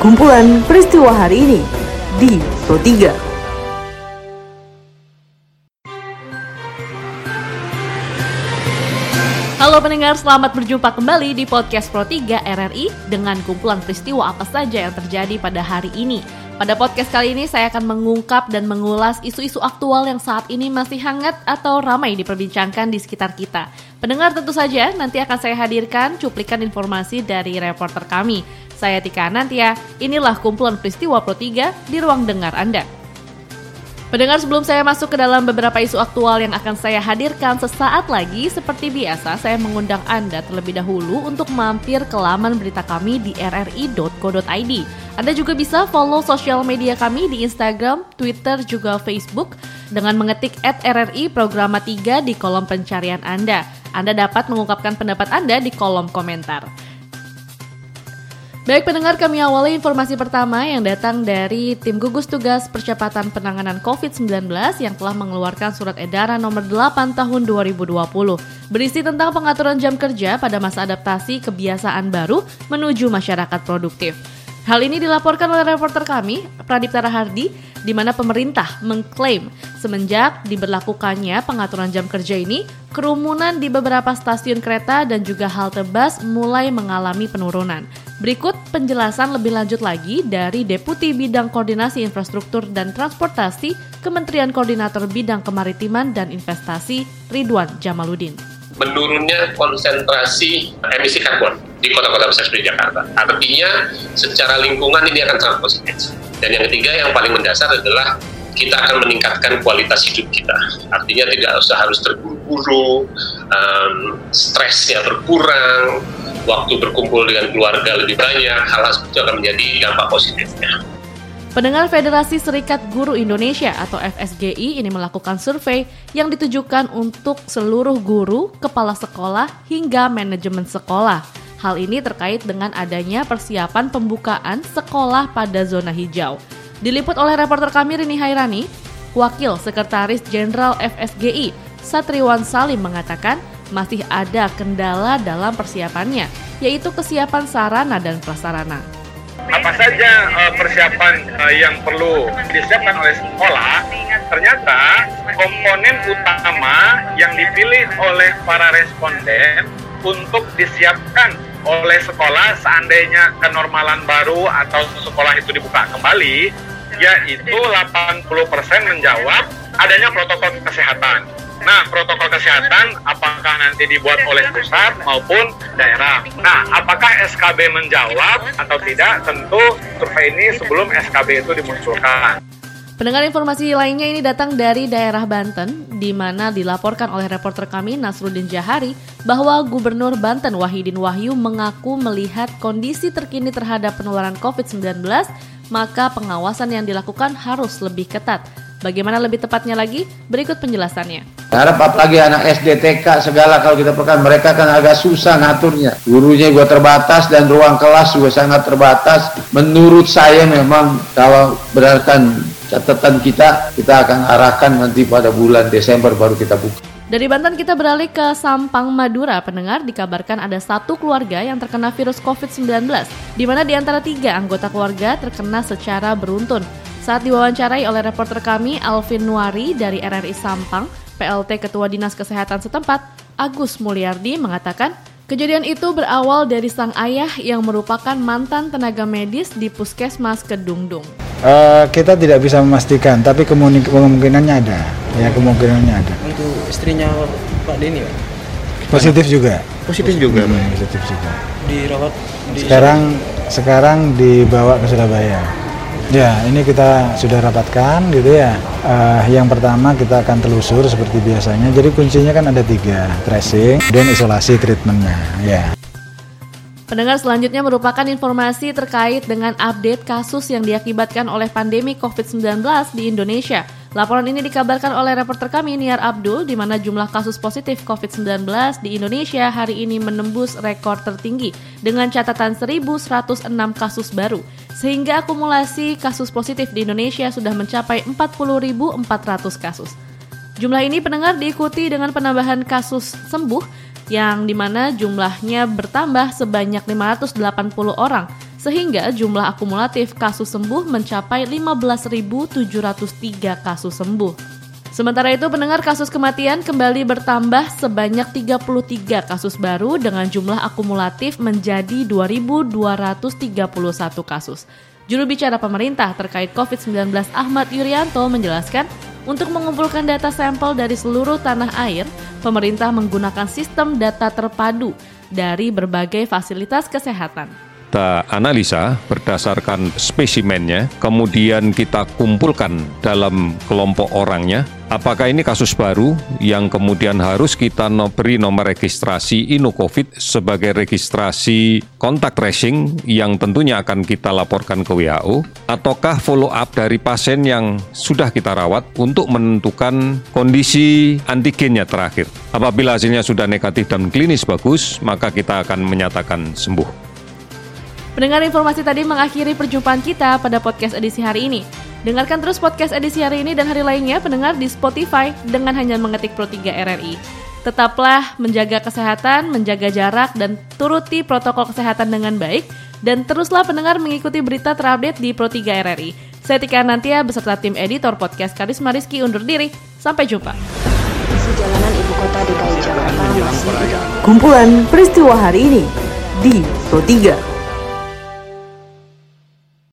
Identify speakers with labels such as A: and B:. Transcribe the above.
A: kumpulan peristiwa hari ini di Pro 3.
B: Halo pendengar, selamat berjumpa kembali di podcast Pro 3 RRI dengan kumpulan peristiwa apa saja yang terjadi pada hari ini. Pada podcast kali ini saya akan mengungkap dan mengulas isu-isu aktual yang saat ini masih hangat atau ramai diperbincangkan di sekitar kita. Pendengar tentu saja nanti akan saya hadirkan cuplikan informasi dari reporter kami. Saya Tika Nantia, inilah kumpulan peristiwa Pro 3 di ruang dengar Anda. Pendengar sebelum saya masuk ke dalam beberapa isu aktual yang akan saya hadirkan sesaat lagi, seperti biasa saya mengundang Anda terlebih dahulu untuk mampir ke laman berita kami di rri.co.id. Anda juga bisa follow sosial media kami di Instagram, Twitter, juga Facebook dengan mengetik at RRI Programa 3 di kolom pencarian Anda. Anda dapat mengungkapkan pendapat Anda di kolom komentar. Baik pendengar kami awali informasi pertama yang datang dari tim gugus tugas percepatan penanganan COVID-19 yang telah mengeluarkan surat edaran nomor 8 tahun 2020 berisi tentang pengaturan jam kerja pada masa adaptasi kebiasaan baru menuju masyarakat produktif. Hal ini dilaporkan oleh reporter kami, Pradipta Rahardi, di mana pemerintah mengklaim semenjak diberlakukannya pengaturan jam kerja ini, kerumunan di beberapa stasiun kereta dan juga halte bus mulai mengalami penurunan. Berikut penjelasan lebih lanjut lagi dari Deputi Bidang Koordinasi Infrastruktur dan Transportasi Kementerian Koordinator Bidang Kemaritiman dan Investasi Ridwan Jamaludin.
C: Menurunnya konsentrasi emisi karbon di kota-kota besar seperti Jakarta. Artinya secara lingkungan ini akan sangat positif. Dan yang ketiga yang paling mendasar adalah kita akan meningkatkan kualitas hidup kita. Artinya tidak usah harus terburu-buru, um, stresnya berkurang, waktu berkumpul dengan keluarga lebih banyak, hal-hal itu akan menjadi dampak positifnya.
B: Pendengar Federasi Serikat Guru Indonesia atau FSGI ini melakukan survei yang ditujukan untuk seluruh guru, kepala sekolah, hingga manajemen sekolah. Hal ini terkait dengan adanya persiapan pembukaan sekolah pada zona hijau. Diliput oleh reporter kami Rini Hairani, Wakil Sekretaris Jenderal FSGI Satriwan Salim mengatakan masih ada kendala dalam persiapannya, yaitu kesiapan sarana dan prasarana.
D: Apa saja uh, persiapan uh, yang perlu disiapkan oleh sekolah? Ternyata komponen utama yang dipilih oleh para responden untuk disiapkan oleh sekolah seandainya kenormalan baru atau sekolah itu dibuka kembali yaitu 80% menjawab adanya protokol kesehatan. Nah, protokol kesehatan apakah nanti dibuat oleh pusat maupun daerah. Nah, apakah SKB menjawab atau tidak? Tentu survei ini sebelum SKB itu dimunculkan.
B: Pendengar informasi lainnya ini datang dari daerah Banten, di mana dilaporkan oleh reporter kami Nasruddin Jahari bahwa Gubernur Banten Wahidin Wahyu mengaku melihat kondisi terkini terhadap penularan COVID-19, maka pengawasan yang dilakukan harus lebih ketat. Bagaimana lebih tepatnya lagi? Berikut penjelasannya.
E: Harap apalagi anak SD, TK, segala kalau kita pekan mereka kan agak susah ngaturnya. Gurunya juga terbatas dan ruang kelas juga sangat terbatas. Menurut saya memang kalau berdasarkan catatan kita, kita akan arahkan nanti pada bulan Desember baru kita buka.
B: Dari Banten kita beralih ke Sampang, Madura. Pendengar dikabarkan ada satu keluarga yang terkena virus COVID-19, di mana di antara tiga anggota keluarga terkena secara beruntun. Saat diwawancarai oleh reporter kami Alvin Nuari dari RRI Sampang, PLT Ketua Dinas Kesehatan setempat, Agus Mulyardi mengatakan, kejadian itu berawal dari sang ayah yang merupakan mantan tenaga medis di Puskesmas Kedungdung.
F: Uh, kita tidak bisa memastikan, tapi kemungkinannya ada. Ya, kemungkinannya ada.
G: Untuk istrinya Pak Denny, Pak?
F: Positif juga.
G: Positif juga,
F: hmm, Positif juga.
G: Dirawat di
F: sekarang sekarang dibawa ke Surabaya. Ya, ini kita sudah rapatkan gitu ya. Uh, yang pertama kita akan telusur seperti biasanya. Jadi kuncinya kan ada tiga, tracing, dan isolasi treatmentnya. Ya.
B: Pendengar selanjutnya merupakan informasi terkait dengan update kasus yang diakibatkan oleh pandemi COVID-19 di Indonesia. Laporan ini dikabarkan oleh reporter kami Niar Abdul di mana jumlah kasus positif COVID-19 di Indonesia hari ini menembus rekor tertinggi dengan catatan 1.106 kasus baru. Sehingga akumulasi kasus positif di Indonesia sudah mencapai 40.400 kasus. Jumlah ini pendengar diikuti dengan penambahan kasus sembuh yang di mana jumlahnya bertambah sebanyak 580 orang sehingga jumlah akumulatif kasus sembuh mencapai 15.703 kasus sembuh. Sementara itu pendengar kasus kematian kembali bertambah sebanyak 33 kasus baru dengan jumlah akumulatif menjadi 2.231 kasus. Juru bicara pemerintah terkait COVID-19 Ahmad Yuryanto menjelaskan, untuk mengumpulkan data sampel dari seluruh tanah air, pemerintah menggunakan sistem data terpadu dari berbagai fasilitas kesehatan
H: kita analisa berdasarkan spesimennya, kemudian kita kumpulkan dalam kelompok orangnya. Apakah ini kasus baru yang kemudian harus kita beri nomor registrasi InnoCovid sebagai registrasi kontak tracing yang tentunya akan kita laporkan ke WHO? Ataukah follow up dari pasien yang sudah kita rawat untuk menentukan kondisi antigennya terakhir? Apabila hasilnya sudah negatif dan klinis bagus, maka kita akan menyatakan sembuh.
B: Pendengar informasi tadi mengakhiri perjumpaan kita pada podcast edisi hari ini. Dengarkan terus podcast edisi hari ini dan hari lainnya pendengar di Spotify dengan hanya mengetik Pro 3 RRI. Tetaplah menjaga kesehatan, menjaga jarak, dan turuti protokol kesehatan dengan baik. Dan teruslah pendengar mengikuti berita terupdate di Pro 3 RRI. Saya Tika Nantia beserta tim editor podcast Karisma Rizky undur diri. Sampai jumpa.
I: Jalanan Ibu Kota DKI Jakarta
A: Kumpulan peristiwa hari ini di Pro 3.